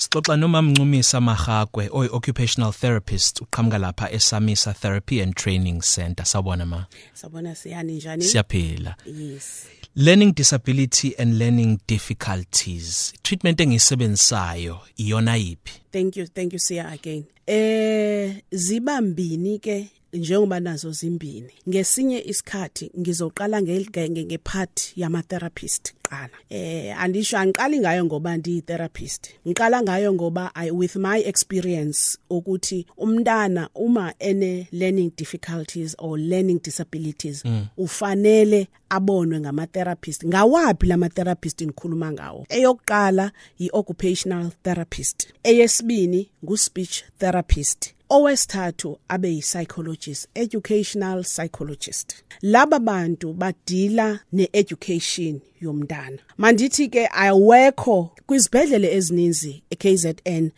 Sixoxa nomamncumisa Mahagwe oy occupational therapist uqhamuka lapha eSamisa Therapy and Training Center. Sawubona ma. Sabona siyani njani? Siyaphila. Yes. Learning disability and learning difficulties. Treatment engisebenzisayo iyona yipi? Thank you, thank you Siya again. Eh zibambini ke njengoba nazo zimbini. Ngesinye isikhathi ngizoqala ngepart yama therapist qala eh andisho angiqali ngayo ngoba ndi therapist ngiqala ngayo ngoba I with my experience ukuthi umntana uma ene learning difficulties or learning disabilities mm. ufanele abonwe ngama therapist ngawapi lama therapist ngikhuluma ngawo? Eyokuqala yi occupational therapist. Eyesibini ngu speech therapist. Owesithathu abe yi-psychologist educational psychologist. Laba bantu badila ne-education yomntana. Mandithi ke awekho kwizibhedlele ezininzi eKZN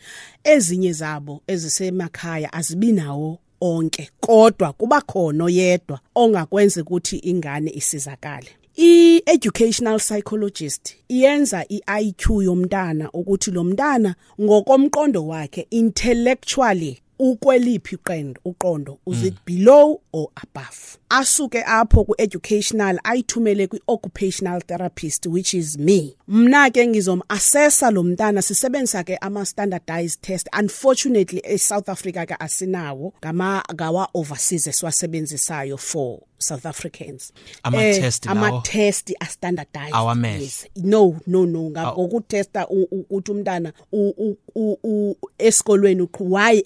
ezinye zabo ezisemakhaya azibinawo onke kodwa kuba khona oyedwa ongakwenza ukuthi ingane isizakale. I-educational psychologist iyenza i-IQ yomntana ukuthi lo mntana ngokomqondo wakhe intellectually ukweliphi iqondo uqondo is it below or above? Asuke apho ku educational ayithumele kwi occupational therapist which is me. Mna ke ngizom assessa lo mntana sisebenzisa ke ama standardized test. Unfortunately e South Africa ka asinawo ngama gawa overseas esiwasebenzisayo for South Africans. Ama Eh, test ama lawo? test are standardized Awamehlo. no no no. Ngokutesta ukuthi umntana u- u- u- u- esikolweni uqhu- why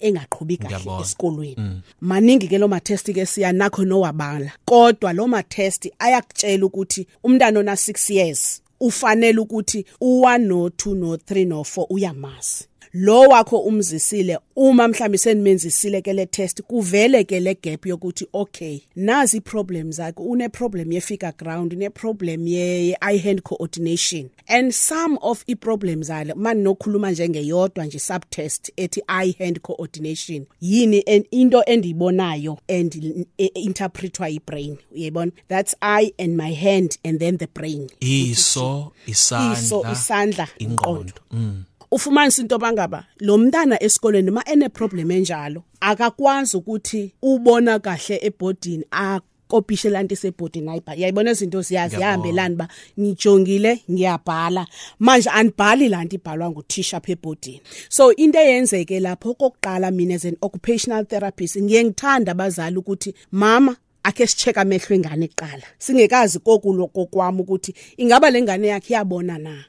engaqhubi kahle Ngiyabona. esikolweni. Maningi ke lo ma test ke siya nakho nowabala. Kodwa lo ma test ayakutshela ukuthi umntana ona 6 years ufanele ukuthi u1 no 2 no 3 no 4 uyamazi lo wakho umzisile uma mhlambi senimenzisile ke le test kuvele ke le gap yokuthi okay nazi iproblems zakhe une problem ye figure ground ne problem ye eye hand coordination. And some of i problems ale manje nokhuluma njengeyodwa nje subtest ethi eye hand coordination yini en- into endiyibonayo and i- interpretwa ibrain uyayibona? That's eye and my hand and then the brain. Iso iso isandla isandla ingqondo. Mm. Ufumanisa into bangaba lo mntana esikoleni ma ene problem enjalo akakwazi ukuthi ubona kahle ebhodini akopishe lanto isebhodini ayibhala yayibona izinto ziyazihambelana ba ngijongile ngiyabhala. Manje anibhali lanto ibhalwa nguthisha apha ebhodini. So into eyenzeke lapho kokuqala mina as an occupational therapist ngiye ngithanda abazali ukuthi mama ake sicheka amehlo engane kuqala. Singekazi kokulo kokwami ukuthi ingaba lengane yakhe iyabona na?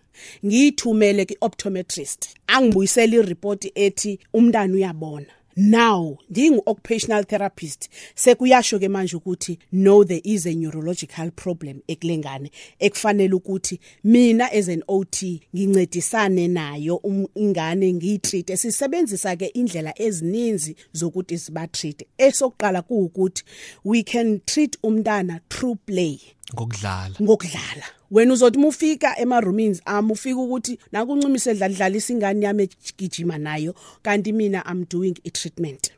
Ngiyithumele ki-optometrist. Angibuyisela ireport ethi umntana uyabona. Now ndingu occupational therapist. Sekuyasho ke manje ukuthi no there is a neurological problem ekulengane ekufanele ukuthi mina as an OT ngincedisane nayo um- ingane ngiyitreat sisebenzisa ke indlela ezininzi zokuthi sibatreat esokuqala kuukuthi we can treat umntana through play. Ngokudlala. Ngokudlala. Wena uzothi mufika ema roomings am ufika ukuthi nakuncumise dlala dlalisa ingane yami egijima nayo kanti mina i'm doing i treatment.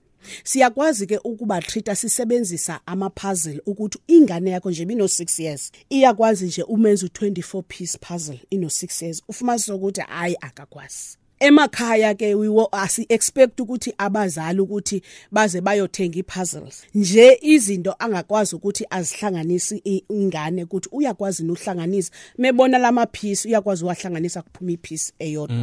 Siyakwazi ke ukuba treata sisebenzisa ama puzzle ukuthi ingane yakho nje bino 6 years. Iyakwazi nje umenza u24 piece puzzle ino 6 years. Ufumanisa ukuthi hayi akakwazi. Emakhaya ke we wo- asi expect ukuthi abazali ukuthi baze bayothenga ipuzzles. Nje izinto angakwazi ukuthi azihlanganise i- ingane ukuthi uyakwazi nohlanganisa mebona lama piece uyakwazi uwahlanganisa kuphuma ipiece eyodwa.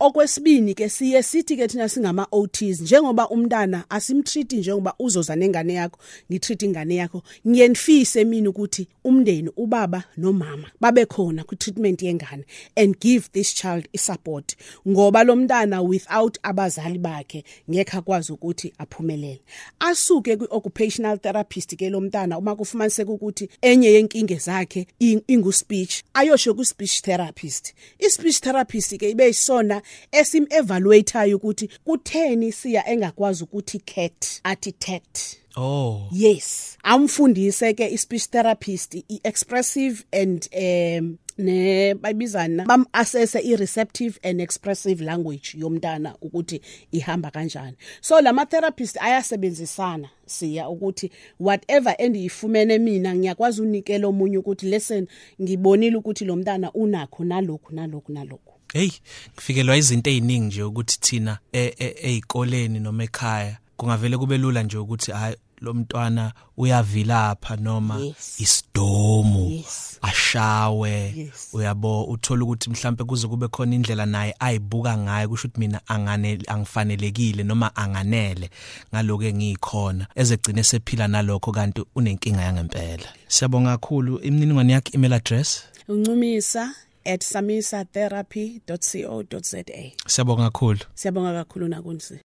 Okwesibini ke siye sithi ke thina singama OTs njengoba umntana asimtreat njengoba uzoza nengane yakho ngitreat ingane yakho ngiyenifise mina ukuthi umndeni ubaba nomama babe khona ku treatment yengane and give this child isupport ngoba lo mntana without abazali bakhe ngeke akwazi ukuthi aphumelele. Asuke kwi occupational therapist ke lo mntana uma kufumaniseka ukuthi enye yenkinge zakhe i- ingu speech ayosho ku speech therapist. I speech therapist ke ibe isona esim evaluateayo ukuthi kutheni siya engakwazi ukuthi cat athi tat oh. Yes. Amfundise ke i-speech therapist i-expressive and um ne bayibizana bam assess i-receptive and expressive language yomntana ukuthi ihamba kanjani. So lama therapist ayasebenzisana siya ukuthi whatever endiyifumene mina ngiyakwazi unikela omunye ukuthi listen ngibonile ukuthi lo mntana unakho nalokhu nalokhu nalokhu. Hey ngifikelwa izinto eziningi nje ukuthi thina ezikoleni noma ekhaya kungavele kube lula nje ukuthi hayi lo mntwana uyavilapha noma Yes. isidomu Yes. ashawe. Yes. uyabo uthola ukuthi mhlambe kuze kube khona indlela naye ayibuka ngayo kusho ukuthi mina angane angifanelekile noma anganele ngaloku engikhona ezegcine sephila nalokho kanti unenkinga yangempela. Siyabonga kakhulu. Imininingwane yakhe email address? Uncumisa @samisatherapy.co.za siyabonga kakhulu. Siyabonga kakhulu nakunzi